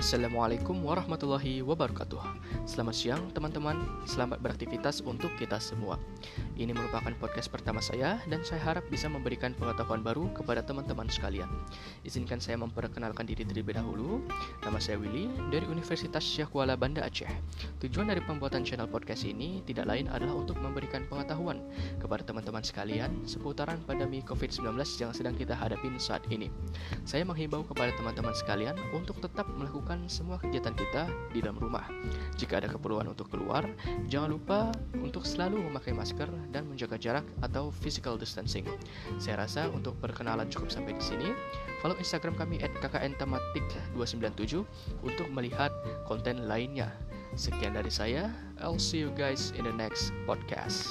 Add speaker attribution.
Speaker 1: Assalamualaikum warahmatullahi wabarakatuh. Selamat siang teman-teman. Selamat beraktivitas untuk kita semua. Ini merupakan podcast pertama saya Dan saya harap bisa memberikan pengetahuan baru kepada teman-teman sekalian. Izinkan saya memperkenalkan diri terlebih dahulu. Nama saya Willy dari Universitas Syekh Kuala Banda Aceh. Tujuan dari pembuatan channel podcast ini Tidak lain adalah untuk memberikan pengetahuan Kepada teman-teman sekalian Seputaran pandemi COVID-19 yang sedang kita hadapin saat ini. Saya menghimbau kepada teman-teman sekalian Untuk tetap melakukan melakukan semua kegiatan kita di dalam rumah. Jika ada keperluan untuk keluar, jangan lupa untuk selalu memakai masker dan menjaga jarak atau physical distancing. Saya rasa untuk perkenalan cukup sampai di sini. Follow Instagram kami @kkntematik297 untuk melihat konten lainnya. Sekian dari saya. I'll see you guys in the next podcast.